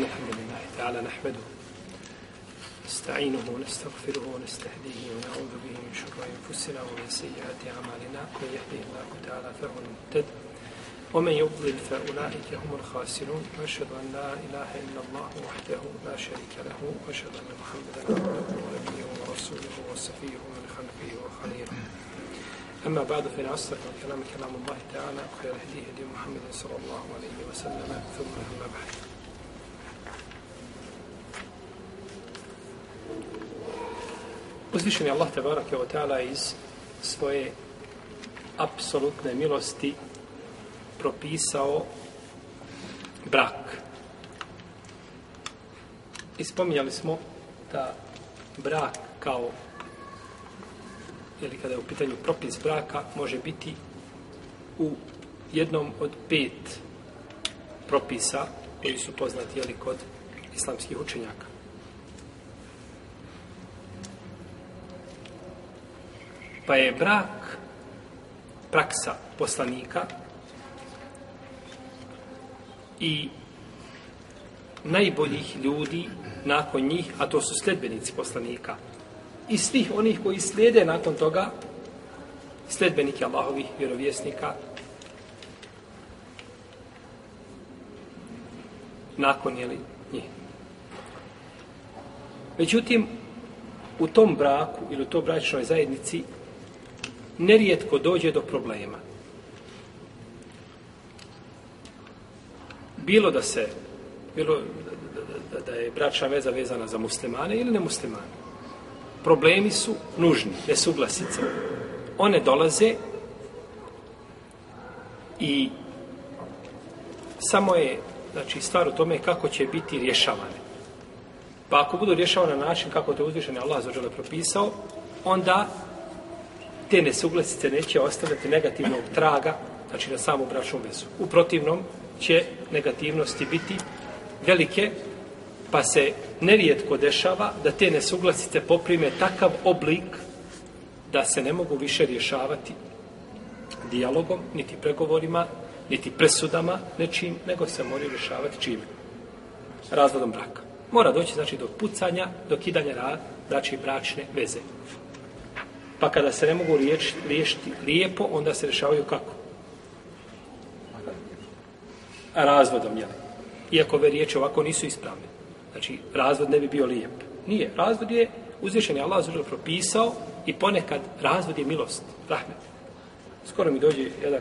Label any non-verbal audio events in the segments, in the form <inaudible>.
إن الحمد لله تعالى نحمده نستعينه ونستغفره ونستهديه ونعوذ به من شرور أنفسنا ومن سيئات أعمالنا من يهده الله تعالى فهو المهتد ومن يضلل فأولئك هم الخاسرون وأشهد أن لا إله إلا الله وحده لا شريك له وأشهد أن محمدا عبده ونبيه ورسوله وصفيه من خلفه وخليله أما بعد فإن أصدق الكلام كلام الله تعالى خير هدي هدي محمد صلى الله عليه وسلم ثم أما بعد uzvišen je Allah tebara kao ta'ala iz svoje apsolutne milosti propisao brak. Ispominjali smo da brak kao ili kada je u pitanju propis braka može biti u jednom od pet propisa koji su poznati ili kod islamskih učenjaka. pa je brak praksa poslanika i najboljih ljudi nakon njih, a to su sledbenici poslanika. I svih onih koji slijede nakon toga, sledbenike Allahovih vjerovjesnika, nakon jeli njih. Međutim, u tom braku ili u toj bračnoj zajednici nerijetko dođe do problema. Bilo da se, bilo da, da je bračna veza vezana za muslimane ili nemuslimane. Problemi su nužni, nesuglasice. One dolaze i samo je znači, stvar u tome kako će biti rješavane. Pa ako budu rješavane na način kako te uzvišene Allah zađele propisao, onda te nesuglasice neće ostavljati negativnog traga, znači na samu bračnu vezu. U protivnom će negativnosti biti velike, pa se nerijetko dešava da te nesuglasice poprime takav oblik da se ne mogu više rješavati dijalogom, niti pregovorima, niti presudama, nečim, nego se mora rješavati čime? Razvodom braka. Mora doći, znači, do pucanja, do kidanja rad, znači, bračne veze. Pa kada se ne mogu riješiti, riješiti lijepo, onda se rješavaju kako? Razvodom, jel? Iako ove riječi ovako nisu ispravne. Znači, razvod ne bi bio lijep. Nije. Razvod je uzvišen je Allah zaželj propisao i ponekad razvod je milost. Rahmet. Skoro mi dođe jedan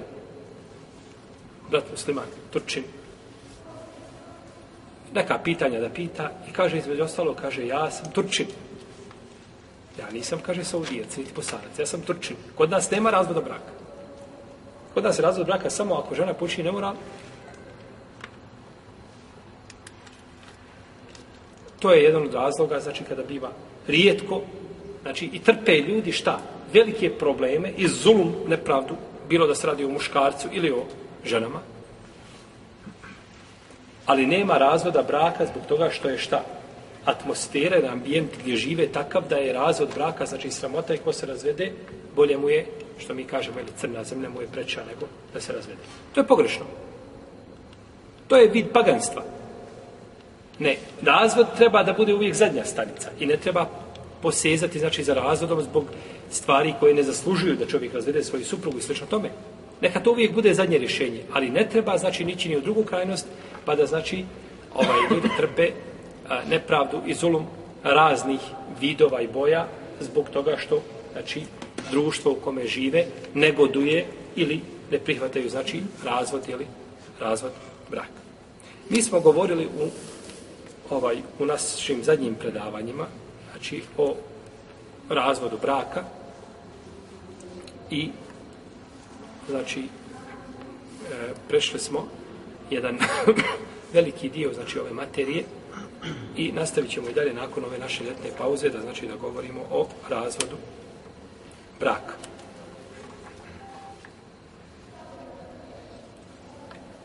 brat musliman, Turčin. Neka pitanja da pita i kaže između ostalo, kaže ja sam Turčin. Ja nisam, kaže, saudijac, niti bosanac. Ja sam turčin. Kod nas nema razvoda braka. Kod nas je razvod braka samo ako žena počini nemoral. To je jedan od razloga, znači, kada biva rijetko. Znači, i trpe ljudi šta? Velike probleme i zulum nepravdu, bilo da se radi o muškarcu ili o ženama. Ali nema razvoda braka zbog toga što je šta? atmosfere, na ambijent gdje žive takav da je razvod braka, znači sramota i ko se razvede, bolje mu je, što mi kažemo, ili crna zemlja mu je preča nego da se razvede. To je pogrešno. To je vid paganstva. Ne, razvod treba da bude uvijek zadnja stanica i ne treba posezati znači, za razvodom zbog stvari koje ne zaslužuju da čovjek razvede svoju suprugu i slično tome. Neka to uvijek bude zadnje rješenje, ali ne treba znači nići ni u drugu krajnost pa da znači ovaj, ljudi trpe nepravdu i zulum raznih vidova i boja zbog toga što znači, društvo u kome žive negoduje ili ne prihvataju znači razvod ili razvod brak. Mi smo govorili u ovaj u našim zadnjim predavanjima znači o razvodu braka i znači e, prešli smo jedan <coughs> veliki dio znači ove materije i nastavit ćemo i dalje nakon ove naše letne pauze da znači da govorimo o razvodu braka.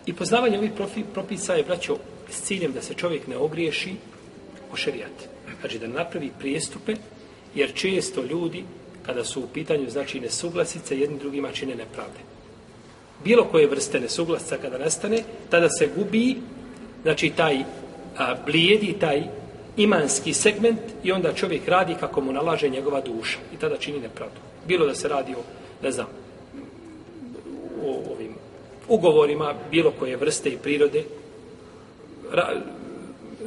I poznavanje ovih profi, propisa je, braćo, s ciljem da se čovjek ne ogriješi o šerijat. Znači da napravi prijestupe, jer često ljudi, kada su u pitanju, znači nesuglasice, jednim drugima čine nepravde. Bilo koje vrste nesuglasca kada nastane, tada se gubi, znači taj a, blijedi taj imanski segment i onda čovjek radi kako mu nalaže njegova duša i tada čini nepravdu. Bilo da se radi o, ne znam, o ovim ugovorima bilo koje vrste i prirode, ra,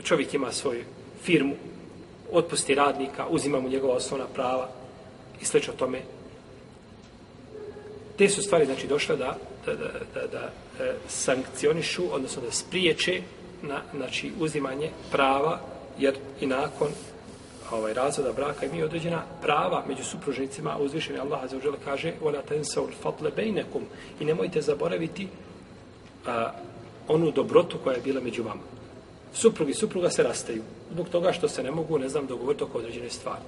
čovjek ima svoju firmu, otpusti radnika, uzima mu njegova osnovna prava i sl. tome. Te su stvari znači, došle da, da, da, da, da e, sankcionišu, odnosno da spriječe na, znači, uzimanje prava, jer i nakon ovaj razvoda braka i mi određena prava među supružnicima uzvišeni Allah za uđele kaže وَلَا تَنْسَوْا الْفَطْلَ بَيْنَكُمْ i nemojte zaboraviti a, onu dobrotu koja je bila među vama. Suprugi supruga se rastaju zbog toga što se ne mogu, ne znam, dogovoriti oko određene stvari.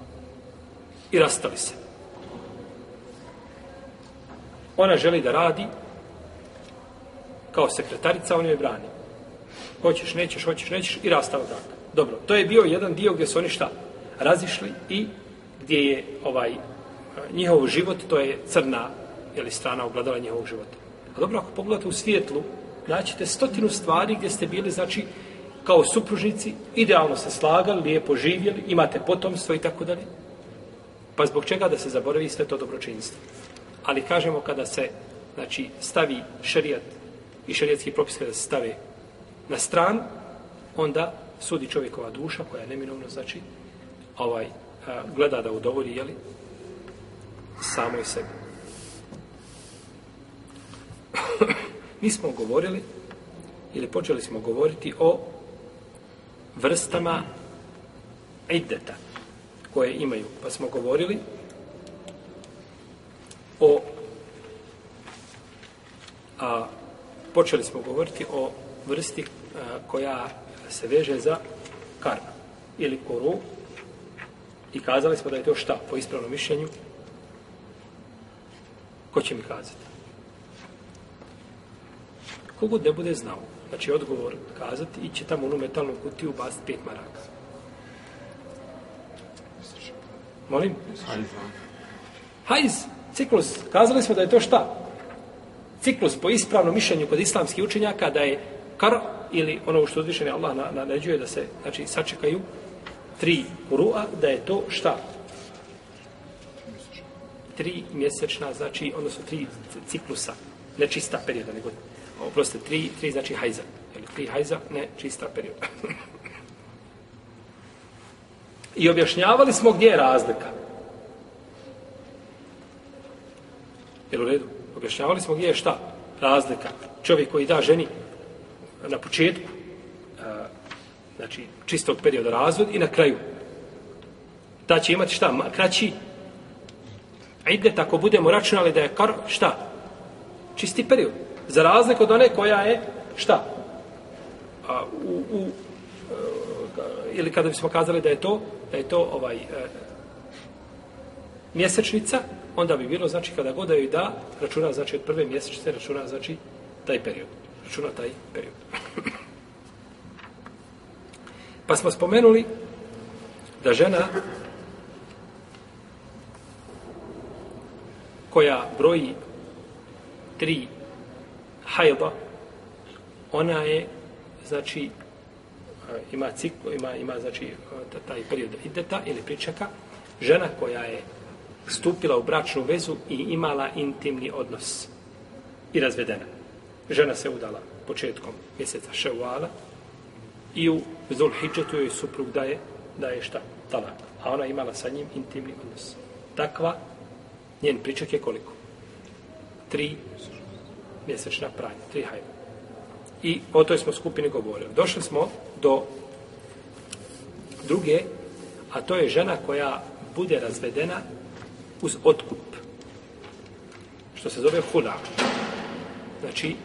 I rastali se. Ona želi da radi kao sekretarica, on joj brani hoćeš, nećeš, hoćeš, nećeš i rastao brak. Dobro, to je bio jedan dio gdje su oni šta razišli i gdje je ovaj njihov život, to je crna ili strana ogledala njihovog života. A dobro, ako pogledate u svijetlu, naćete stotinu stvari gdje ste bili, znači, kao supružnici, idealno se slagali, lijepo živjeli, imate potomstvo i tako dalje. Pa zbog čega da se zaboravi sve to dobročinstvo? Ali kažemo kada se znači, stavi šerijat i šerijatski propis kada se stave na stran, onda sudi čovjekova duša koja je neminovno znači ovaj, a, e, gleda da udovolji jeli, samoj sebi. <clears throat> Mi smo govorili ili počeli smo govoriti o vrstama ideta koje imaju. Pa smo govorili o a, počeli smo govoriti o vrsti koja se veže za kar ili koru i kazali smo da je to šta po ispravnom mišljenju ko će mi kazati kogu ne bude znao znači odgovor kazati i će tamo onu metalnu kutiju baciti pet maraka molim hajz ciklus kazali smo da je to šta ciklus po ispravnom mišljenju kod islamskih učenjaka da je kar ili ono što uzvišeni Allah na, na, naređuje da se, znači, sačekaju tri rua, da je to šta? Tri mjesečna, znači, odnosno tri ciklusa, ne čista perioda, nego, oprostite, tri, tri znači hajza, ili tri hajza, ne čista perioda. <laughs> I objašnjavali smo gdje je razlika. Jel u redu? Objašnjavali smo gdje je šta? Razlika. Čovjek koji da ženi na početku, znači čistog perioda razvod i na kraju. Da će imati šta, kraći ide tako budemo računali da je kar, šta? Čisti period. Za razliku od one koja je šta? A, u, u, e, a, ili kada bismo kazali da je to, da je to ovaj e, mjesečnica, onda bi bilo, znači, kada god da joj da, računa, znači, od prve mjesečnice računa, znači, taj period računa taj period. <clears throat> Pa smo spomenuli da žena koja broji tri hajba, ona je, znači, ima ciklo, ima, ima znači, taj period ideta ili pričaka, žena koja je stupila u bračnu vezu i imala intimni odnos i razvedena žena se udala početkom mjeseca Ševala i u Zulhidžetu joj suprug daje, daje šta? Talak. A ona imala sa njim intimni odnos. Takva, njen priček je koliko? Tri mjesečna pranja, tri hajma. I o toj smo skupini govorili. Došli smo do druge, a to je žena koja bude razvedena uz otkup. Što se zove hula. Znači,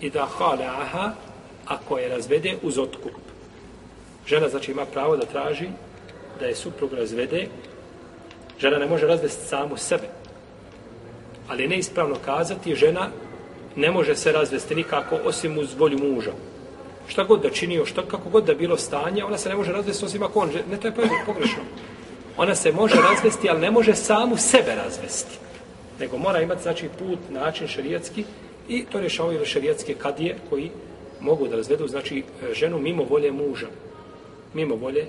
i da hale aha ako je razvede uz otkup. Žena znači ima pravo da traži da je suprug razvede. Žena ne može razvesti samu sebe. Ali neispravno kazati, žena ne može se razvesti nikako osim uz volju muža. Šta god da činio, šta, kako god da bilo stanje, ona se ne može razvesti osim ako on... Ne, to je pogrešno. Ona se može razvesti, ali ne može samu sebe razvesti. Nego mora imati, znači, put, način šarijatski, I to rješavaju šerijatske kadije koji mogu da razvedu, znači, e, ženu mimo volje muža. Mimo volje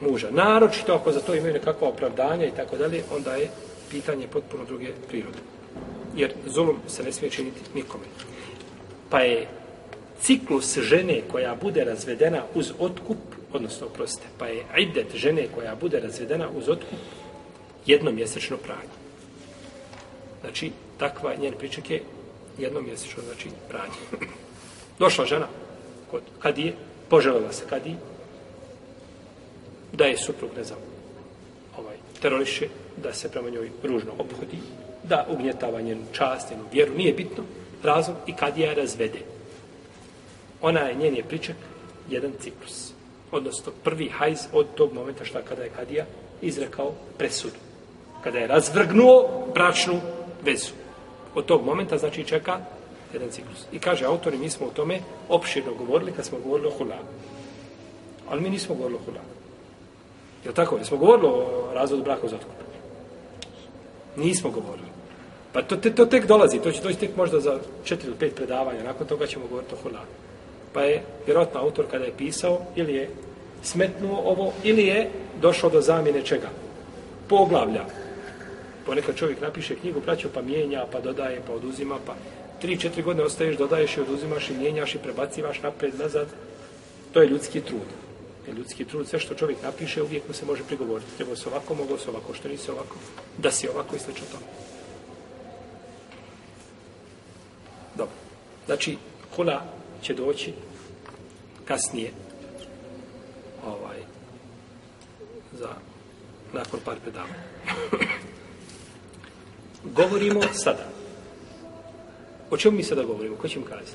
muža. Naročito ako za to imaju nekakva opravdanja i tako dalje, onda je pitanje potpuno druge prirode. Jer zulum se ne smije činiti nikome. Pa je ciklus žene koja bude razvedena uz otkup, odnosno, oprostite, pa je idet žene koja bude razvedena uz otkup jednomjesečno pranje. Znači, takva njen priček je jedno mjesečno znači pranje. <clears throat> Došla žena kod Kadije, poželjala se Kadije da je suprug ne znam, ovaj, teroriše, da se prema njoj ružno obhodi, da ugnjetava njenu čast, njenu vjeru, nije bitno, razlog i Kadija je razvede. Ona je, njen je pričak, jedan ciklus. Odnosno, prvi hajz od tog momenta šta kada je Kadija izrekao presudu. Kada je razvrgnuo bračnu vezu od tog momenta, znači čeka jedan ciklus. I kaže autori, mi smo o tome opširno govorili kad smo govorili o hulabu. Ali mi nismo govorili o hulabu. Je tako? Mi smo govorili o razvodu braka uz otkup. Nismo govorili. Pa to, te, to tek dolazi, to će doći tek možda za četiri ili pet predavanja, nakon toga ćemo govoriti o hulabu. Pa je vjerojatno autor kada je pisao ili je smetnuo ovo ili je došao do zamjene čega? Poglavlja. Po ponekad pa čovjek napiše knjigu, praćao pa mijenja, pa dodaje, pa oduzima, pa tri, četiri godine ostaješ, dodaješ i oduzimaš i mijenjaš i prebacivaš napred, nazad. To je ljudski trud. Je ljudski trud, sve što čovjek napiše, uvijek mu se može prigovoriti. Trebao se ovako, mogo se ovako, što nisi ovako, da si ovako i slično tome. Dobro. Znači, kula će doći kasnije ovaj, za nakon par predavanja govorimo sada. O čemu mi sada govorimo? Ko će mi kazati?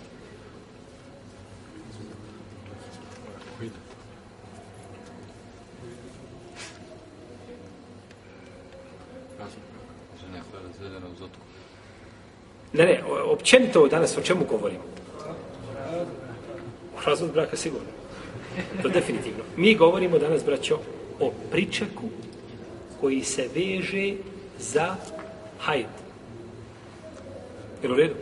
Ne, ne, općenito danas o čemu govorimo? O razvod braka sigurno. To definitivno. Mi govorimo danas, braćo, o pričaku koji se veže za hajd. Jel u redu?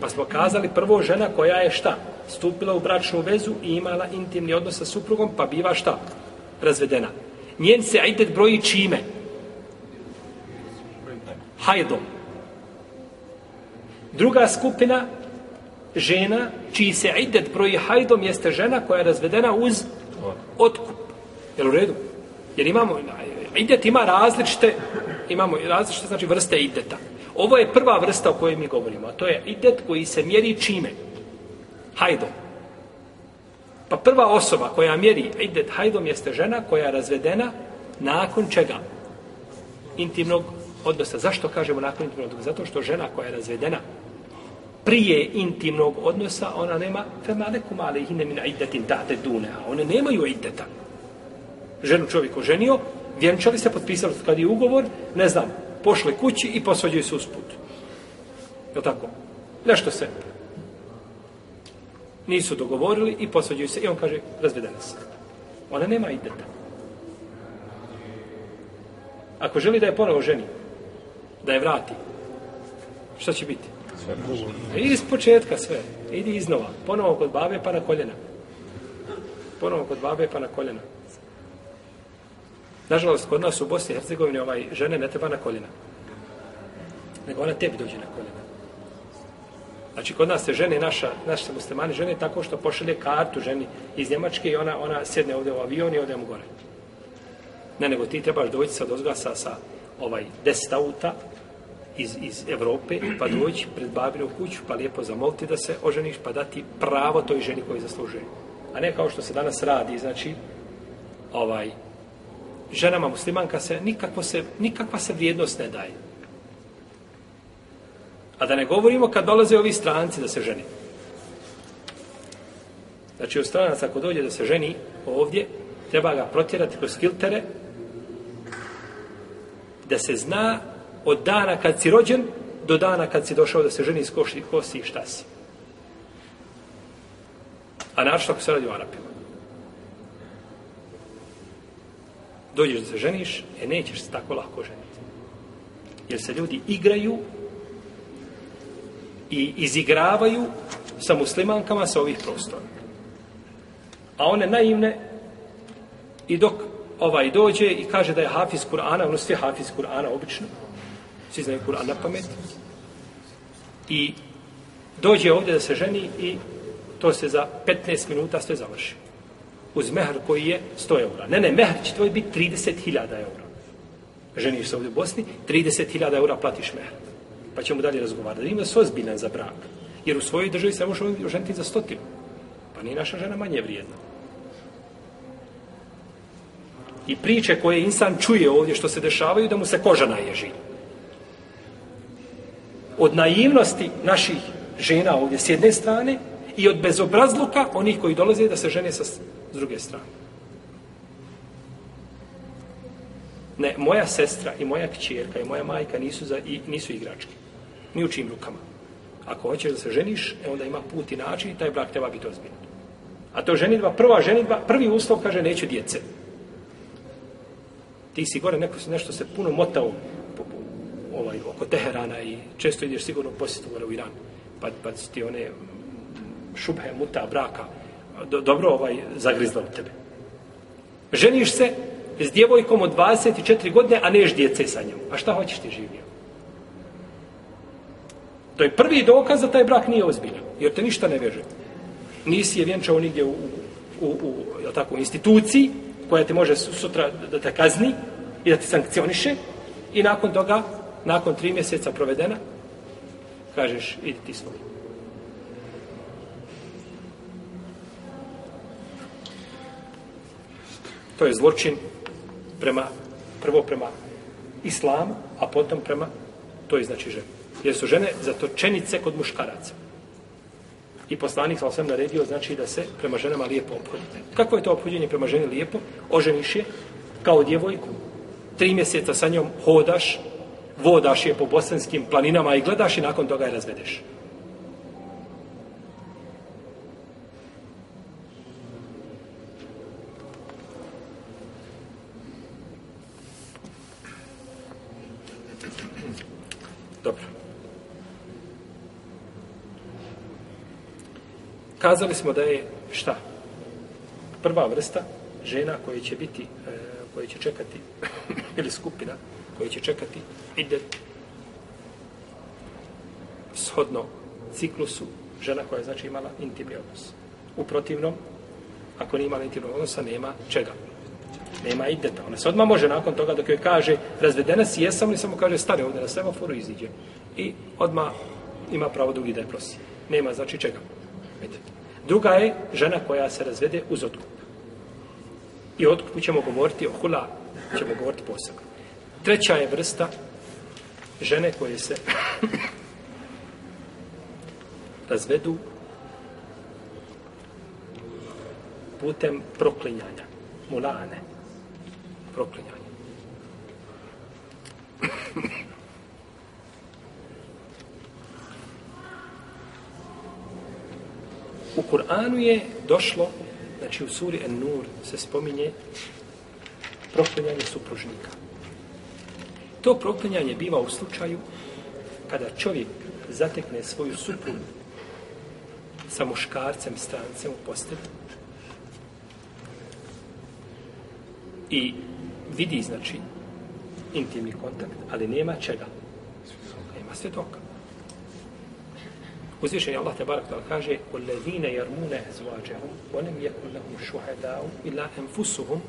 Pa smo kazali prvo žena koja je šta? Stupila u bračnu vezu i imala intimni odnos sa suprugom, pa biva šta? Razvedena. Njen se ajdet broji čime? Hajdom. Druga skupina žena čiji se ajdet broji hajdom jeste žena koja je razvedena uz otkup. Jel u redu? Jer imamo, ajdet ima različite imamo različite znači, vrste ideta. Ovo je prva vrsta o kojoj mi govorimo, a to je idet koji se mjeri čime? Hajdom. Pa prva osoba koja mjeri idet hajdom jeste žena koja je razvedena nakon čega? Intimnog odnosa. Zašto kažemo nakon intimnog odnosa? Zato što žena koja je razvedena prije intimnog odnosa, ona nema femalekum ale hine min idetin tate dune. One nemaju ideta. Ženu čovjek oženio, vjenčali se, potpisali kad je ugovor, ne znam, pošli kući i posvađaju se usput. Je tako? Nešto se nisu dogovorili i posvađaju se i on kaže, razvedena se. Ona nema i deta. Ako želi da je ponovo ženi, da je vrati, šta će biti? Sve I e, iz početka sve. Idi iznova. Ponovo kod babe pa na koljena. Ponovo kod babe pa na koljena. Nažalost, kod nas u Bosni i Hercegovini ovaj, žene ne treba na koljena. Nego ona tebi dođe na koljena. Znači, kod nas se žene, naša, naša muslimani žene, tako što pošalje kartu ženi iz Njemačke i ona, ona sjedne ovdje u avion i ode mu gore. Ne, nego ti trebaš doći sa dozga sa, sa ovaj, deset auta iz, iz Evrope, pa doći pred babinu kuću, pa lijepo zamoliti da se oženiš, pa dati pravo toj ženi koji zaslužuje. A ne kao što se danas radi, znači, ovaj, ženama muslimanka se, nikakvo se, nikakva se vrijednost ne daje. A da ne govorimo kad dolaze ovi stranci da se ženi. Znači, u stranac ako dođe da se ženi ovdje, treba ga protjerati kroz filtere, da se zna od dana kad si rođen do dana kad si došao da se ženi iz koši, kosi i šta si. A našto ako se radi o Arapima. dođeš da se ženiš, e nećeš se tako lahko ženiti. Jer se ljudi igraju i izigravaju sa muslimankama sa ovih prostora. A one naivne i dok ovaj dođe i kaže da je hafiz Kur'ana, ono svi hafiz Kur'ana obično, svi znaju Kur'an na pamet, i dođe ovdje da se ženi i to se za 15 minuta sve završi uz mehr koji je 100 eura. Ne, ne, mehr će tvoj biti 30.000 eura. Ženiš se ovdje u Bosni, 30.000 eura platiš mehr. Pa ćemo dalje razgovarati. Ima se ozbiljan za brak. Jer u svojoj državi se može oženiti za stotinu. Pa nije naša žena manje vrijedna. I priče koje insan čuje ovdje što se dešavaju, da mu se koža naježi. Od naivnosti naših žena ovdje s jedne strane i od bezobrazluka onih koji dolaze da se žene sa s druge strane. Ne, moja sestra i moja kćerka i moja majka nisu, za, i, nisu igračke. Ni u čim rukama. Ako hoćeš da se ženiš, e onda ima put i način i taj brak treba biti ozbiljno. A to ženitba, prva ženitba, prvi uslov kaže neće djece. Ti si gore, neko, nešto se puno motao ovaj, oko Teherana i često ideš sigurno posjetu gore u Iran. Pa, pa ti one šubhe muta braka do, dobro ovaj zagrizla u tebe. Ženiš se s djevojkom od 24 godine, a neš djece sa njom. A šta hoćeš ti živio? To je prvi dokaz da taj brak nije ozbiljan, jer te ništa ne veže. Nisi je vjenčao nigdje u, u, u, u tako, instituciji koja te može sutra da te kazni i da te sankcioniše i nakon toga, nakon tri mjeseca provedena, kažeš, idi ti svojim. to je zločin prema, prvo prema islamu, a potom prema toj znači žene. Jer su žene zatočenice kod muškaraca. I poslanik sa osvijem naredio znači da se prema ženama lijepo obhodite. Kako je to obhodjenje prema ženi lijepo? Oženiš je kao djevojku. Tri mjeseca sa njom hodaš, vodaš je po bosanskim planinama i gledaš i nakon toga je razvedeš. kazali smo da je šta? Prva vrsta žena koje će biti, e, koje će čekati, <coughs> ili skupina koje će čekati, ide shodno ciklusu žena koja je znači imala intimni odnos. U protivnom, ako nije imala intimni odnosa, nema čega. Nema ideta. Ona se odmah može nakon toga dok joj kaže razvedena si, jesam li samo kaže stane ovdje na semaforu, iziđe. I odmah ima pravo drugi da je prosi. Nema znači čega. Druga je žena koja se razvede uz otkup. I otkupu ćemo govoriti o hula, ćemo govoriti posebno. Treća je vrsta žene koje se <coughs> razvedu putem proklinjanja. Mulane. Proklinjanje. Proklinjanje. U Kur'anu je došlo, znači u suri An-Nur se spominje proklinjanje supružnika. To proklinjanje biva u slučaju kada čovjek zatekne svoju suprugu sa muškarcem, strancem u postelju i vidi, znači, intimni kontakt, ali nema čega. Nema svjetoka. Uzvišen je Allah te barak kaže Kullezine jarmune ezvađehum Onem je kullahum šuhedau Ila enfusuhum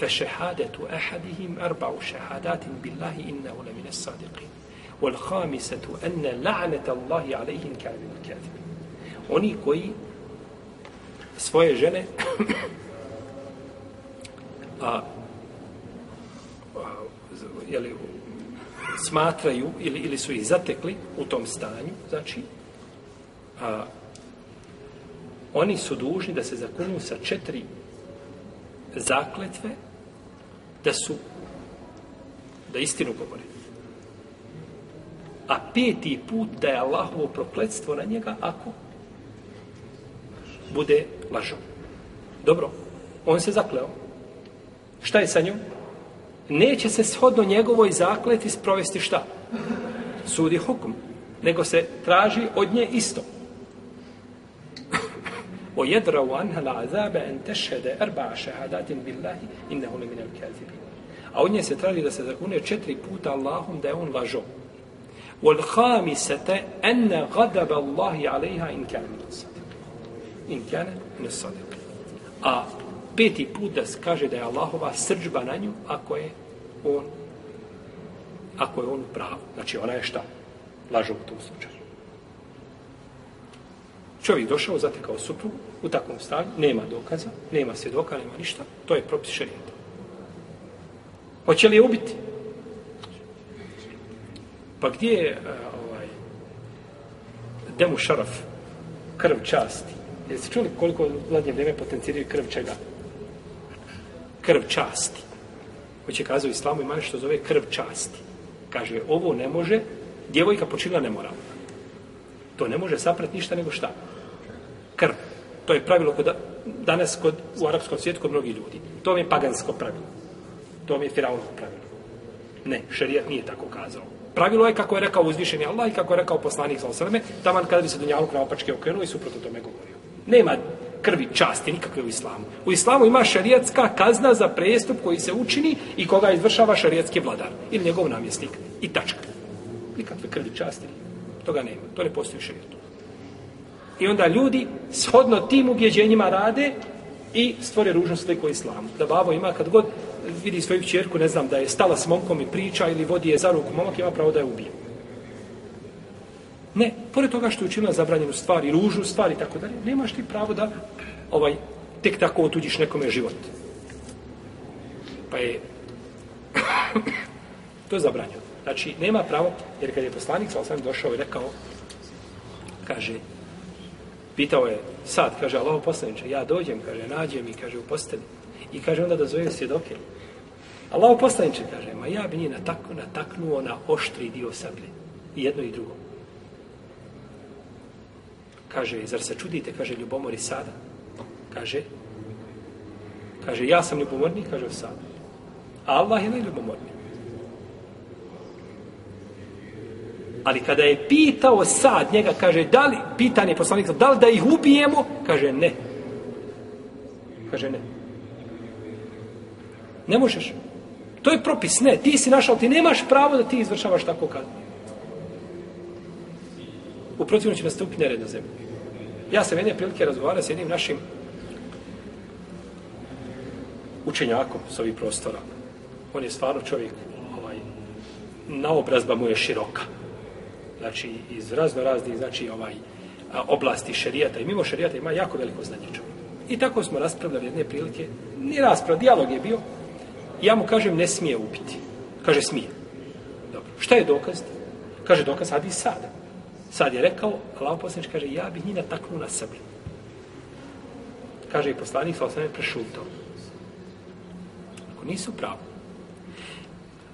Fe šehadetu ahadihim Arba'u šehadatin billahi Inna ule mine sadiqi Wal khamisetu enne la'anete Allahi Aleihim kalbim kathim Oni koji svoje žene <coughs> a, a jeli, smatraju ili, ili su ih zatekli u tom stanju, znači a oni su dužni da se zakunu sa četiri zakletve da su da istinu govore. A peti put da je Allahovo prokletstvo na njega ako bude lažom. Dobro, on se zakleo. Šta je sa njom? Neće se shodno njegovoj zakleti sprovesti šta? Sudi hukum. Nego se traži od nje isto. Isto. وَيَدْرَوْا عَنْهَا الْعَذَابَ أَنْ تَشْهَدَ أَرْبَعَ شَهَدَاتٍ بِاللَّهِ إِنَّهُ لَمِنَ الْكَذِبِينَ A od nje se traži da se zakune četiri puta Allahom da je on lažo. وَالْخَامِسَتَ أَنَّ غَدَبَ اللَّهِ عَلَيْهَا إِنْ كَانَ مِنَسَدِقِ إِنْ كَانَ مِنَسَدِقِ A peti put da kaže da je Allahova srđba na nju ako je on ako je on pravo. Znači ona je šta? Lažo u tom slučaju. Čovjek došao, zatekao suprugu, u takvom stanju, nema dokaza, nema svjedoka, nema ništa, to je propis šarijeta. Hoće li je ubiti? Pa gdje je ovaj, demu šaraf, krv časti? Jeste čuli koliko vladnje vrijeme potencijiraju krv čega? Krv časti. Hoće će kazao islamu ima nešto zove krv časti. Kaže, ovo ne može, djevojka počinila nemoralno. To ne može saprati ništa nego šta? Šta? To je pravilo kod, danas kod, u arapskom svijetu kod mnogih ljudi. To je pagansko pravilo. To je firavno pravilo. Ne, šerijat nije tako kazao. Pravilo je kako je rekao uzvišeni Allah i kako je rekao poslanik sa taman kada bi se Dunjaluk na opačke okrenuo i suprotno tome govorio. Nema krvi časti nikakve u islamu. U islamu ima šarijatska kazna za prestup koji se učini i koga izvršava šarijatski vladar ili njegov namjesnik. I tačka. Nikakve krvi časti. Toga nema. To ne postoji u šarijatu. I onda ljudi shodno tim ubjeđenjima rade i stvore ružnu sliku islamu. Da babo ima kad god vidi svoju čerku, ne znam, da je stala s momkom i priča ili vodi je za ruku momak, ima pravo da je ubije. Ne, pored toga što je učinila zabranjenu stvar i ružnu stvar i tako dalje, nemaš ti pravo da ovaj, tek tako otuđiš nekome život. Pa je <coughs> to je zabranjeno. Znači, nema pravo, jer kad je poslanik, sam sam došao i rekao, kaže, Pitao je sad, kaže, Allah poslaniče, ja dođem, kaže, nađem i kaže, u postelji. I kaže, onda dozove svjedoke. Allah poslaniče, kaže, ma ja bi nije natak, nataknuo na oštri dio sablje. Jedno i drugo. Kaže, zar se čudite, kaže, ljubomori sada? Kaže, kaže, ja sam ljubomorni, kaže, sada. A Allah je najljubomorniji. Ali kada je pitao sad njega, kaže, da li, pitan je poslanik, da li da ih ubijemo? Kaže, ne. Kaže, ne. Ne možeš. To je propis, ne. Ti si našao, ti nemaš pravo da ti izvršavaš tako kad. U protivnom će nastupiti nered na zemlju. Ja sam jedne prilike razgovarao s jednim našim učenjakom s ovih prostora. On je stvarno čovjek, ovaj, naobrazba mu je široka znači iz razno raznih znači ovaj a, oblasti šerijata i mimo šerijata ima jako veliko znanje čovjek. I tako smo raspravljali jedne prilike, ni rasprav, dijalog je bio. Ja mu kažem ne smije upiti. Kaže smije. Dobro. Šta je dokaz? Kaže dokaz sad i sad. Sad je rekao, Allah poslanič kaže, ja bih njih nataknu na sebi. Kaže i poslanik, sa osnovim prešutao. Ako nisu pravo.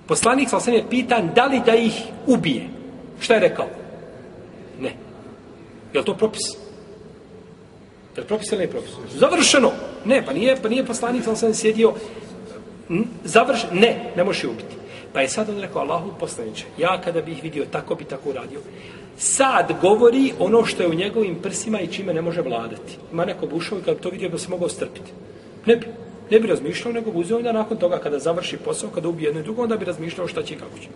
Poslanik sa osnovim je pitan da li da ih ubije. Šta je rekao? Ne. Je to propis? Je li propis ili ne propis? Završeno! Ne, pa nije, pa nije poslanik, on sam sjedio. Završeno? Ne, ne možeš je ubiti. Pa je sad on rekao, Allahu poslaniče, ja kada bih vidio, tako bi tako uradio. Sad govori ono što je u njegovim prsima i čime ne može vladati. Ima neko bušao i kada bi to vidio, bi se mogao strpiti. Ne bi, ne bi razmišljao, nego bi uzeo da nakon toga, kada završi posao, kada ubije jedno i drugo, onda bi razmišljao šta će i kako će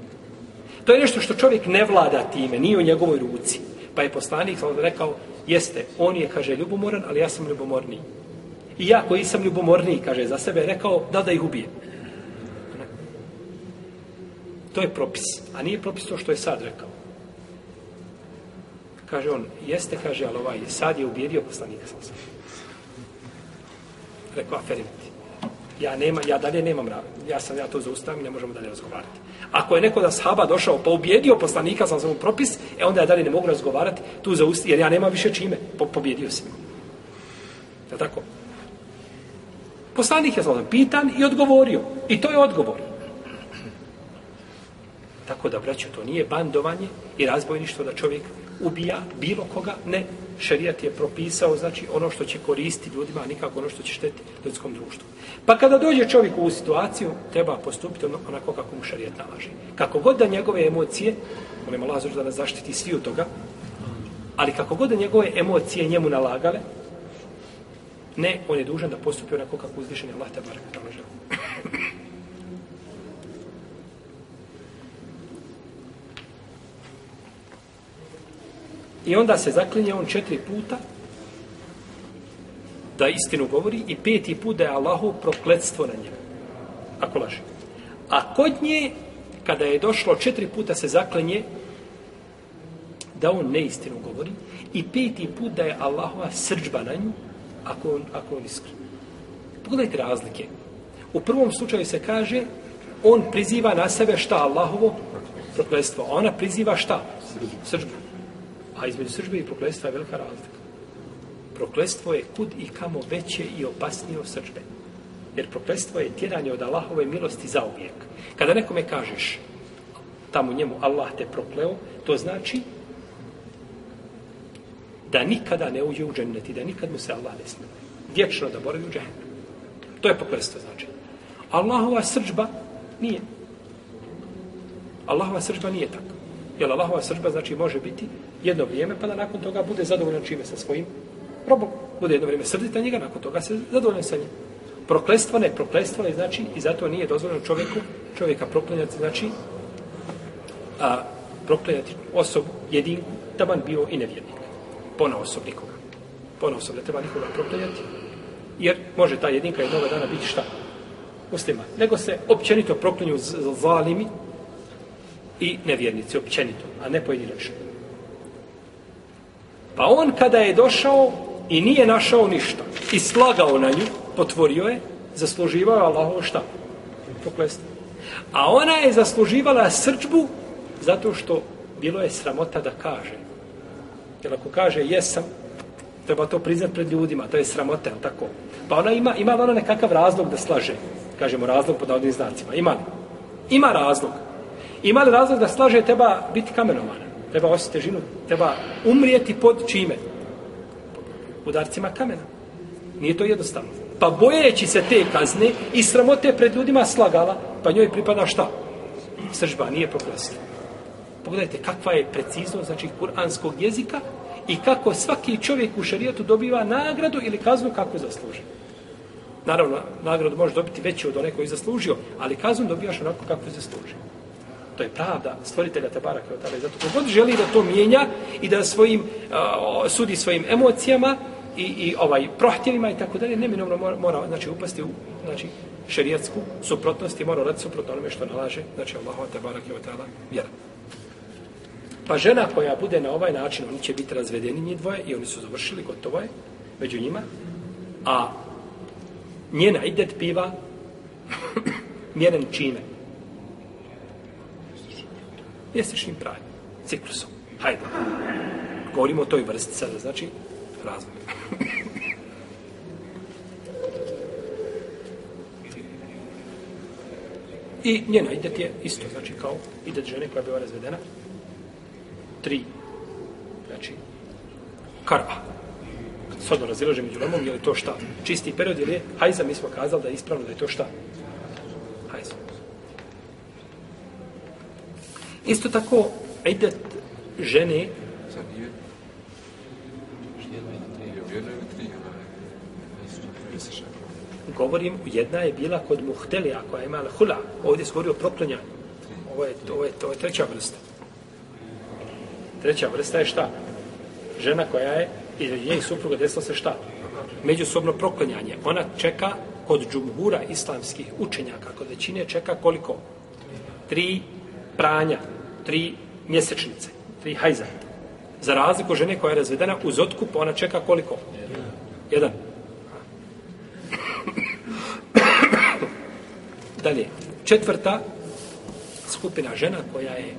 to je nešto što čovjek ne vlada time, nije u njegovoj ruci. Pa je poslanik sam rekao, jeste, on je, kaže, ljubomoran, ali ja sam ljubomorni. I ja koji sam ljubomorni, kaže, za sebe, rekao, da da ih ubije. To je propis, a nije propis to što je sad rekao. Kaže on, jeste, kaže, ali ovaj, sad je ubijedio poslanika sam sam. Rekao, aferim ti. Ja, nema, ja dalje nemam rada. Ja sam, ja to zaustavim i ne možemo dalje razgovarati. Ako je neko da sahaba došao pa ubijedio poslanika za svoj propis, e onda ja dalje ne mogu razgovarati tu za usti, jer ja nema više čime. Po, pobjedio sam. Je ja tako? Poslanik je zavljeno pitan i odgovorio. I to je odgovor. Tako da, braću, to nije bandovanje i razbojništvo da čovjek ubija bilo koga, ne šerijat je propisao, znači ono što će koristiti ljudima, a nikako ono što će šteti ljudskom društvu. Pa kada dođe čovjek u situaciju, treba postupiti ono- onako kako mu šerijat nalaži. Kako god da njegove emocije, molimo Lazoru da nas zaštiti svi od toga, ali kako god da njegove emocije njemu nalagale, ne, on je dužan da postupi onako kako uzvišen je Allah, tabarak, tabarak, tabarak. I onda se zaklinje on četiri puta da istinu govori i peti put da je Allahu prokletstvo na njemu. Ako laže. A kod nje, kada je došlo četiri puta se zaklinje da on neistinu govori i peti put da je Allahova srđba na nju ako on, ako on iskri. Pogledajte razlike. U prvom slučaju se kaže on priziva na sebe šta Allahovo prokletstvo. A ona priziva šta? Srđbu. srđbu. A između sržbe i prokletstva je velika razlika. Prokletstvo je kud i kamo veće i opasnije od sržbe. Jer prokletstvo je tjeranje od Allahove milosti za uvijek. Kada nekome kažeš tamo njemu Allah te prokleo, to znači da nikada ne uđe u džennet i da nikad mu se Allah ne smije. Vječno da boravi u džennet. To je prokletstvo znači. Allahova sržba nije. Allahova sržba nije tako. Jer Allahova sržba znači može biti jedno vrijeme, pa da nakon toga bude zadovoljan čime sa svojim robom. Bude jedno vrijeme srditi na njega, nakon toga se zadovoljan sa njim. Proklestvo ne, proklestvo ne znači i zato nije dozvoljeno čovjeku, čovjeka proklenjati, znači a, proklenjati osobu jedinku, taman bio i nevjernik. Pona osob nikoga. Pona osob ne treba nikoga proklenjati, jer može ta jedinka jednog dana biti šta? Muslima. Nego se općenito proklinju zalimi i nevjernici, općenito, a ne pojedinačno. Pa on kada je došao i nije našao ništa, i slagao na nju, potvorio je, zasluživao Allahovo šta? Poklesno. A ona je zasluživala srčbu zato što bilo je sramota da kaže. Jer ako kaže jesam, treba to priznat pred ljudima, to je sramota, tako? Pa ona ima, ima ona nekakav razlog da slaže. Kažemo razlog pod ovim znacima. Ima li? Ima razlog. Ima li razlog da slaže, treba biti kamenovana treba osjeti težinu, treba umrijeti pod čime? Udarcima kamena. Nije to jednostavno. Pa bojeći se te kazne i sramote pred ljudima slagala, pa njoj pripada šta? Sržba, nije proklasila. Pogledajte kakva je preciznost znači, kuranskog jezika i kako svaki čovjek u šarijetu dobiva nagradu ili kaznu kako zasluži. Naravno, nagradu može dobiti veću od one koji zaslužio, ali kaznu dobivaš onako kako je zaslužio to je pravda stvoritelja te barake od Zato kogod želi da to mijenja i da svojim, uh, sudi svojim emocijama i, i ovaj prohtjevima i tako dalje, neminovno mora, mora znači, upasti u znači, šerijetsku suprotnost i mora raditi suprotno onome što nalaže znači, Allah te barake od tada vjera. Pa žena koja bude na ovaj način, oni će biti razvedeni njih dvoje i oni su završili, gotovo je, među njima, a njena idet piva <coughs> mjeren čime? mjesečnim pravima, ciklusom. Hajde. Govorimo o toj vrsti sada, znači razvoj. I njena idet je isto, znači kao idet žene koja je bila razvedena. Tri, znači, karba. Sodno razilože među lomom, je li to šta? Čisti period ili je? Hajza, mi smo kazali da je ispravno da je to šta? Hajza. Isto tako, idet žene... Govorim, jedna je bila kod muhtelija koja je imala hula. Ovdje se govori o proklanjanju. Ovo je, ovo, je, ovo je treća vrsta. Treća vrsta je šta? Žena koja je, između njej supruga, desilo se šta? Međusobno proklanjanje. Ona čeka kod džumhura islamskih učenjaka, kod većine čeka koliko? Tri pranja tri mjesečnice, tri hajza. Za razliku žene koja je razvedena uz otkup, ona čeka koliko? Jedan. <coughs> Dalje, četvrta skupina žena koja je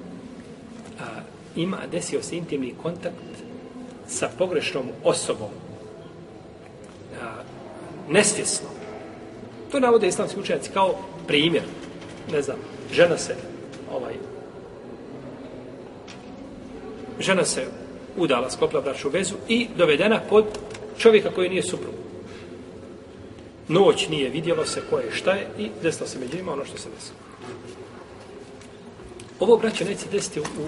a, ima, desio se intimni kontakt sa pogrešnom osobom. A, nesvjesno. To navode islamski učenjaci kao primjer. Ne znam, žena se ovaj, žena se udala, sklopila bračnu vezu i dovedena pod čovjeka koji nije suprug. Noć nije vidjelo se ko je šta je i desilo se među njima ono što se desilo. Ovo braće neće desiti u, u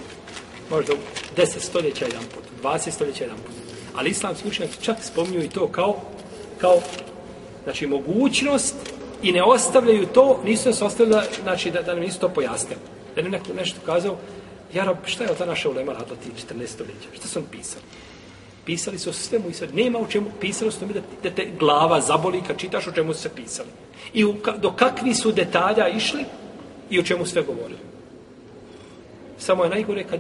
možda u 10 stoljeća jedan put, 20 stoljeća jedan put. Ali islamski učenjaci čak spominju i to kao, kao znači, mogućnost i ne ostavljaju to, nisu nas ostavljali, znači, da, da nam nisu to pojasnili. Da nam neko nešto kazao, ja rab, šta je ta naša ulema radila ti 14 stoljeća? Šta sam pisali? Pisali su o svemu i sve. Nema u čemu pisalo s tome da, da te glava zaboli kad čitaš o čemu su se pisali. I u, do kakvi su detalja išli i o čemu sve govorili. Samo je najgore kad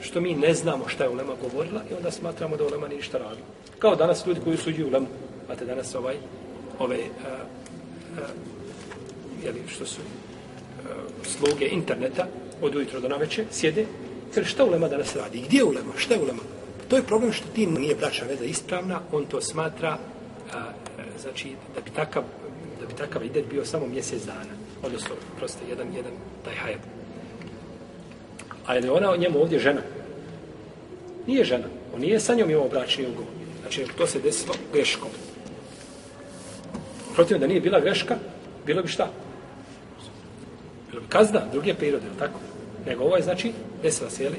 što mi ne znamo šta je ulema govorila i onda smatramo da ulema ništa radi. Kao danas ljudi koji suđi ulemu. Imate danas ovaj, ove, a, a, jeli, što su a, sluge interneta, od ujutro do naveče, sjede, kaže šta ulema danas radi, gdje je ulema, šta je ulema? To je problem što ti nije braća veza ispravna, on to smatra, a, e, znači, da bi takav, da bi takav idet bio samo mjesec dana, odnosno, prosto, jedan, jedan, taj hajab. A je ona o njemu ovdje žena? Nije žena, on nije sa njom imao bračni ugovor. Znači, to se desilo greškom. Protivno, da nije bila greška, bilo bi šta? kazna, druge prirode, ili tako? Nego ovo je, znači, desila se, jeli,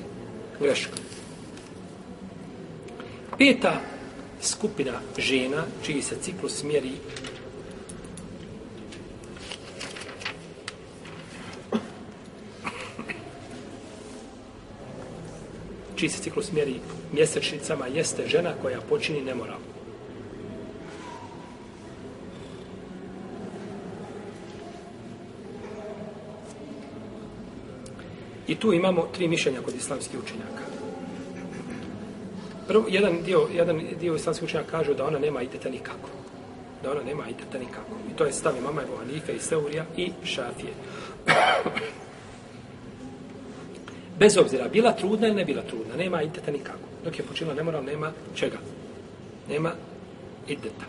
greška. Peta skupina žena, čiji se ciklus mjeri čiji se ciklus mjeri mjesečnicama, jeste žena koja počini nemoralno. I tu imamo tri mišljenja kod islamskih učenjaka. Prvo, jedan dio, jedan dio islamskih učenjaka kaže da ona nema iteta nikako. Da ona nema iteta nikako. I to je stavi mama Ebu Hanife i Seurija i Šafije. <coughs> Bez obzira, bila trudna ili ne bila trudna, nema iteta nikako. Dok je počela nemoral, nema čega. Nema iteta.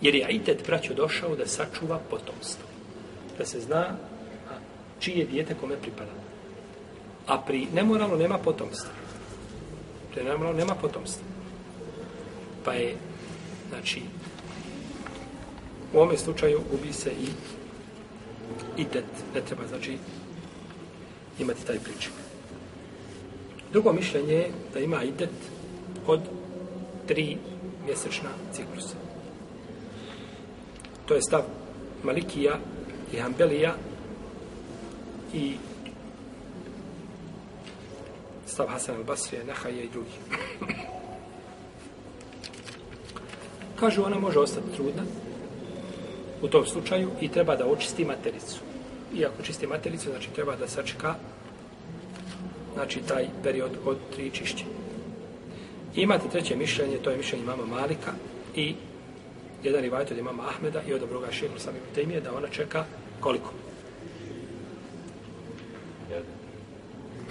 Jer je itet, braćo, došao da sačuva potomstvo. Da se zna čije je dijete kome pripada. A pri nemoralno nema potomstva. Pri nemoralno nema potomstva. Pa je, znači, u ovome slučaju ubi se i i det. Ne treba, znači, imati taj pričak. Drugo mišljenje je da ima i det od tri mjesečna ciklusa. To je stav Malikija i Hambelija i stav Hasan al-Basrije, Nahaje i drugi. Kažu, ona može ostati trudna u tom slučaju i treba da očisti matericu. I ako čisti matericu, znači treba da sačeka znači taj period od tri čišćenja. Imate treće mišljenje, to je mišljenje mama Malika i jedan rivajt od imama Ahmeda i od obroga šehr sami u temije, da ona čeka koliko?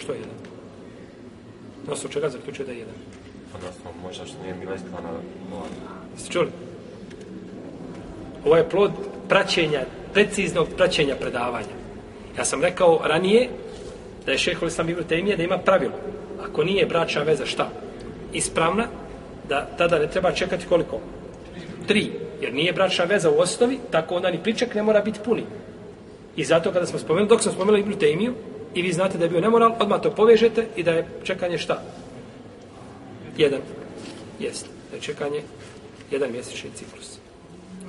Što je jedan? Na osnovu čega zaključuje da je jedan? Pa na osnovu možda što nije bila ispana molana. Jeste čuli? Ovo je plod praćenja, preciznog praćenja predavanja. Ja sam rekao ranije da je šehol sam Ibn Taymiye da ima pravilo. Ako nije bračna veza šta? Ispravna, da tada ne treba čekati koliko? Tri. Jer nije bračna veza u osnovi, tako onda ni pričak ne mora biti puni. I zato kada smo spomenuli, dok smo spomenuli Ibn Taymiye, i vi znate da je bio nemoral, odmah to povežete i da je čekanje šta? Jedan. Jest. Da je čekanje jedan mjesečni ciklus.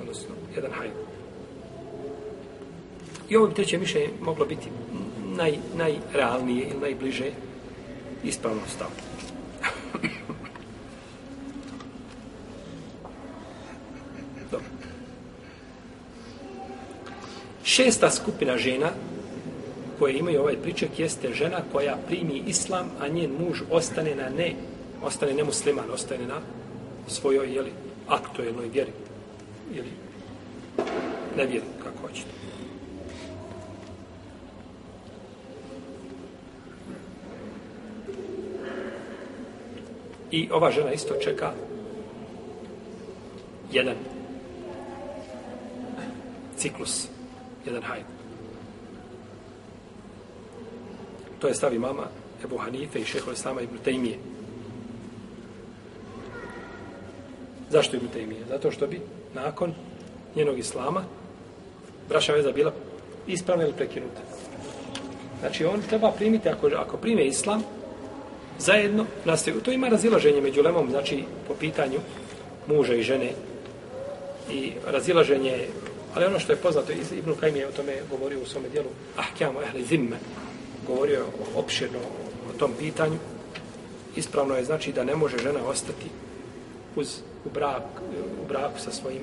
Odnosno, jedan hajl. I ovo bi treće mišljenje moglo biti naj, najrealnije ili najbliže ispravnom stavu. <laughs> Dobro. Šesta skupina žena koje imaju ovaj pričak jeste žena koja primi islam, a njen muž ostane na ne, ostane nemusliman, ostane na svojoj, jeli, aktuelnoj vjeri. Jeli, ne vjeri kako hoćete. I ova žena isto čeka jedan ciklus, jedan hajde. To je stavi mama Ebu Hanife i šehol Islama Ibn Taymije. Zašto Ibn Taymije? Zato što bi nakon njenog Islama braša veza bila ispravna ili prekinuta. Znači, on treba primiti, ako, ako prime Islam, zajedno nastaju. To ima razilaženje među lemom, znači, po pitanju muža i žene. I razilaženje, ali ono što je poznato, Ibn Kajmi je o tome govorio u svome dijelu, ahkjamo ehli zimme, govorio opširno o tom pitanju. Ispravno je znači da ne može žena ostati uz, u, brak, u braku sa svojim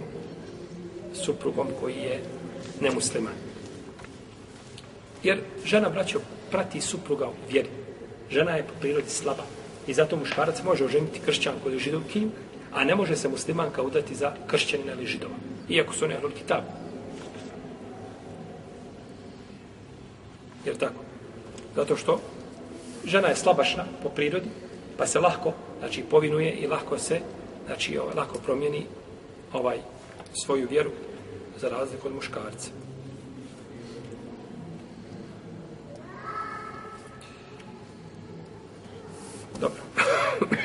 suprugom koji je nemusliman. Jer žena, braćo, prati supruga u vjeri. Žena je po prirodi slaba. I zato muškarac može oženiti kršćanku ili židovkim, a ne može se muslimanka udati za kršćanina ili židova. Iako su ne hrvki tabu. Jer tako? Zato što žena je slabašna po prirodi, pa se lahko, znači, povinuje i lahko se, znači, ovaj, lahko promijeni ovaj svoju vjeru za razliku od muškarca. Dobro. <coughs>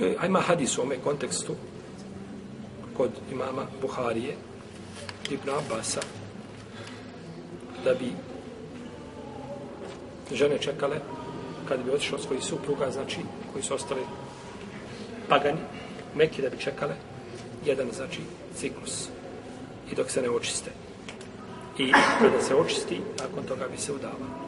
E, Ajma hadis u ovome kontekstu kod imama Buharije, Ibn Abbas da bi žene čekale kad bi otišao svoji supruga, znači koji su ostali pagani, meki da bi čekale jedan, znači, ciklus i dok se ne očiste. I kada se očisti, nakon toga bi se udavalo.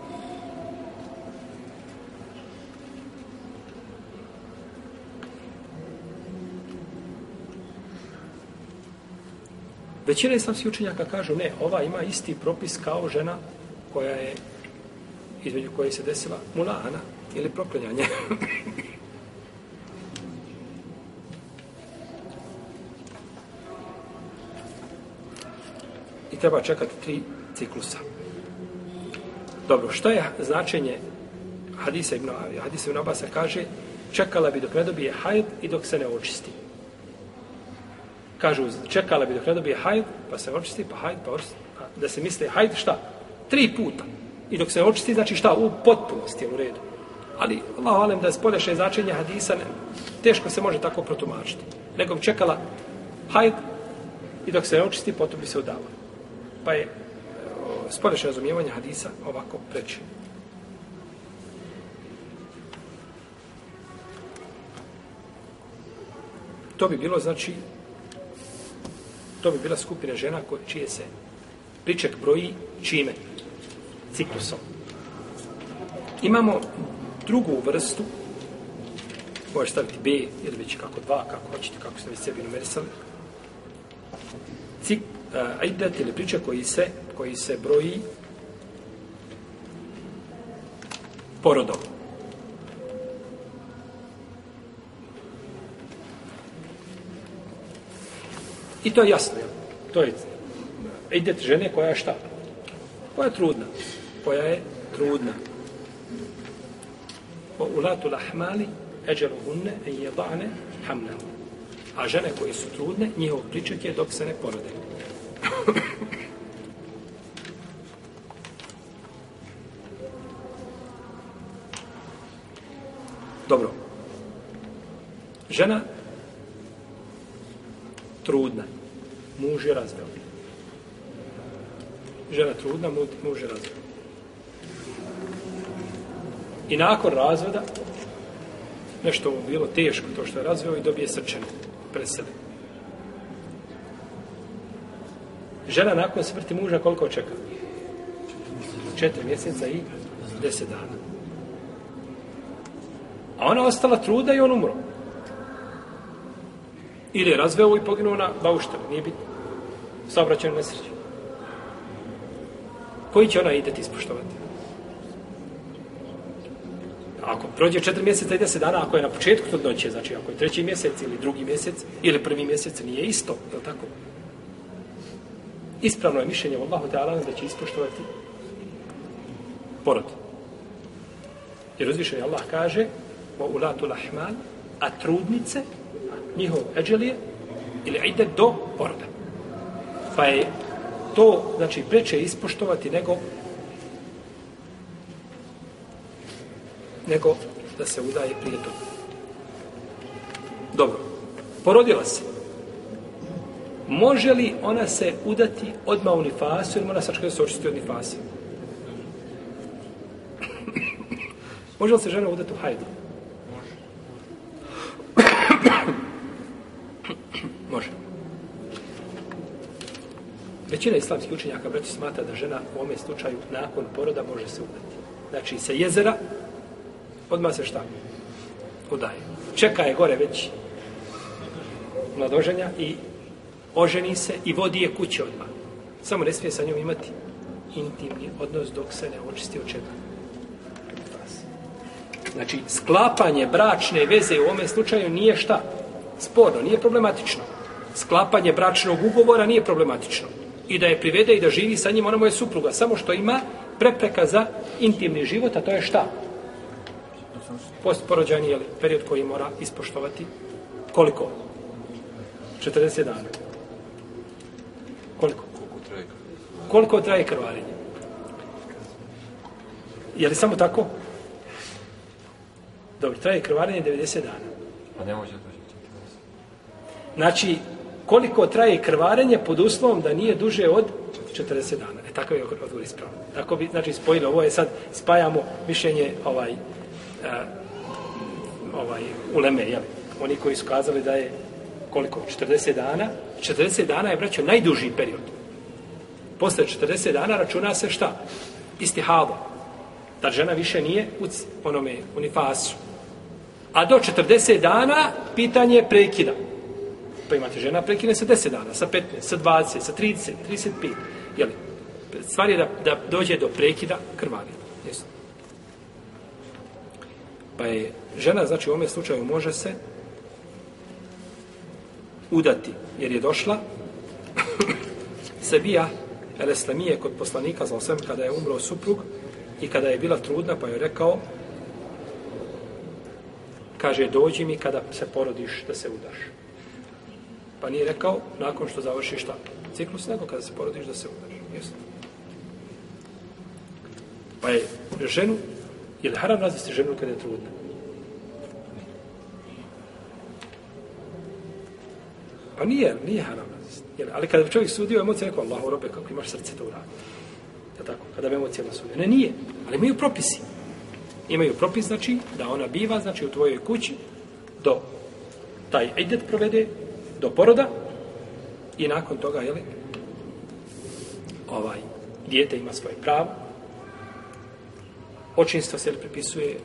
Većina islamskih učenjaka kažu, ne, ova ima isti propis kao žena koja je, između koje se desila, mulana ili proklinjanje. <laughs> I treba čekati tri ciklusa. Dobro, šta je značenje Hadisa ibn Abasa? Hadisa ibn Abasa kaže, čekala bi dok ne dobije hajt i dok se ne očisti kažu, čekala bi dok ne dobije hajd, pa se očisti, pa hajd, pa očisti. Da se misle hajd, šta? Tri puta. I dok se očisti, znači šta? U potpunosti je u redu. Ali, Allah valim da je spolješe značenje hadisa, ne, teško se može tako protumačiti. Nego bi čekala hajd i dok se očisti, potom bi se udala. Pa je eh, spolješe razumijevanje hadisa ovako preći. To bi bilo, znači, to bi bila skupina žena koje, čije se priček broji čime? Ciklusom. Imamo drugu vrstu, možeš staviti B ili već kako dva, kako hoćete, kako ste vi sebi numerisali. Cik, e, a idete ili priče koji se, koji se broji porodom. I to je jasno, jel? To je idet žene koja je šta? Koja je trudna. Koja je trudna. Po ulatu lahmali eđeru hunne e jebane hamnam. A žene koje su trudne, njihov pričak je dok se ne porode. Dobro. Žena trudna. Muž je razveo. Žena trudna, muž je razveo. I nakon razvoda, nešto bilo teško to što je razveo i dobije srčanu presele. Žena nakon smrti muža koliko očeka? Četiri mjeseca i deset dana. A ona ostala truda i on umro. Ili je razveo i poginuo na bauštani, nije bitno. Saobraćan nesreć. Koji će ona idet ispoštovati? Ako prođe četiri mjeseca i deset dana, ako je na početku to doće, znači ako je treći mjesec ili drugi mjesec ili prvi mjesec, nije isto, je tako? Ispravno je mišljenje Allahu Teala da će ispoštovati porod. Jer uzvišen je Allah kaže u ulatu lahman, a trudnice njihov eđelije ili ide do orda. Pa je to, znači, preče ispoštovati nego nego da se udaje prije toga. Dobro. Porodila se. Može li ona se udati odma u nifasu ili mora sačekati da se očisti od nifasa? <clears throat> Može li se žena udati u hajdu? Većina islamskih učenjaka, braći, smatra da žena u ovome slučaju nakon poroda može se udati. Znači, sa jezera odmah se šta? Udaje. Čeka je gore već mladoženja i oženi se i vodi je kuće odmah. Samo ne smije sa njom imati intimni odnos dok se ne očisti od čega. Znači, sklapanje bračne veze u ovome slučaju nije šta? Sporno, nije problematično. Sklapanje bračnog ugovora nije problematično i da je privede i da živi sa njim, ona mu je supruga. Samo što ima prepreka za intimni život, a to je šta? Postporođani, jel, period koji mora ispoštovati. Koliko? 40 dana. Koliko? Koliko traje krvarenje? Je li samo tako? Dobro, traje krvarenje 90 dana. A pa ne može to Znači, koliko traje krvarenje pod uslovom da nije duže od 40 dana. E tako je odgovor ispravno. Tako bi, znači, spojili, ovo je sad, spajamo mišljenje ovaj, a, e, ovaj, uleme, jel? Oni koji su kazali da je koliko? 40 dana. 40 dana je, braćo, najduži period. Posle 40 dana računa se šta? Isti halo. Da žena više nije u onome unifasu. A do 40 dana pitanje je prekida pa imate žena, prekine sa 10 dana, sa 15, sa 20, sa 30, 35. Jeli? Stvar je da, da dođe do prekida krvarina. Jesu. Pa je žena, znači u ovome slučaju može se udati, jer je došla <coughs> Sebija Eleslemije kod poslanika za osem kada je umro suprug i kada je bila trudna, pa je rekao kaže, dođi mi kada se porodiš da se udaš. Pa nije rekao nakon što završiš šta? Ciklus nego kada se porodiš da se udaš. Jesi? Pa je ženu, je li haram razvesti ženu kada je trudna? Pa nije, nije haram razvesti. Jel, ali kada bi čovjek sudio emocije, rekao Allah, robe, kako imaš srce to uraditi. Ja tako, kada bi emocijama sudio. Ne, nije. Ali imaju propisi. Imaju propis, znači, da ona biva, znači, u tvojoj kući, do taj idet provede, do poroda i nakon toga je li ovaj dijete ima svoje pravo očinstvo se li prepisuje e,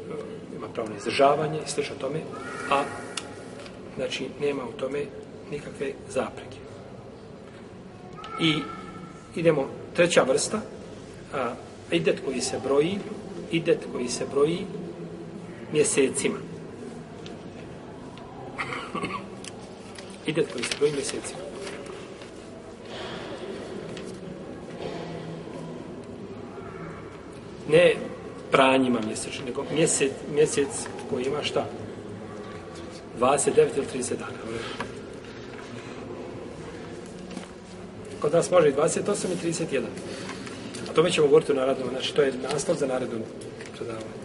ima pravo na izdržavanje i slično tome a znači nema u tome nikakve zapreke i idemo treća vrsta a idet koji se broji idet koji se broji mjesecima Hidet koji se broji mjeseci. Ne pranjima mjeseči, nego mjesec, mjesec koji ima šta? 29 ili 30 dana. Kod nas može i 28 i 31. O tome ćemo govoriti u narodnom, znači to je naslov za narodnom predavanju.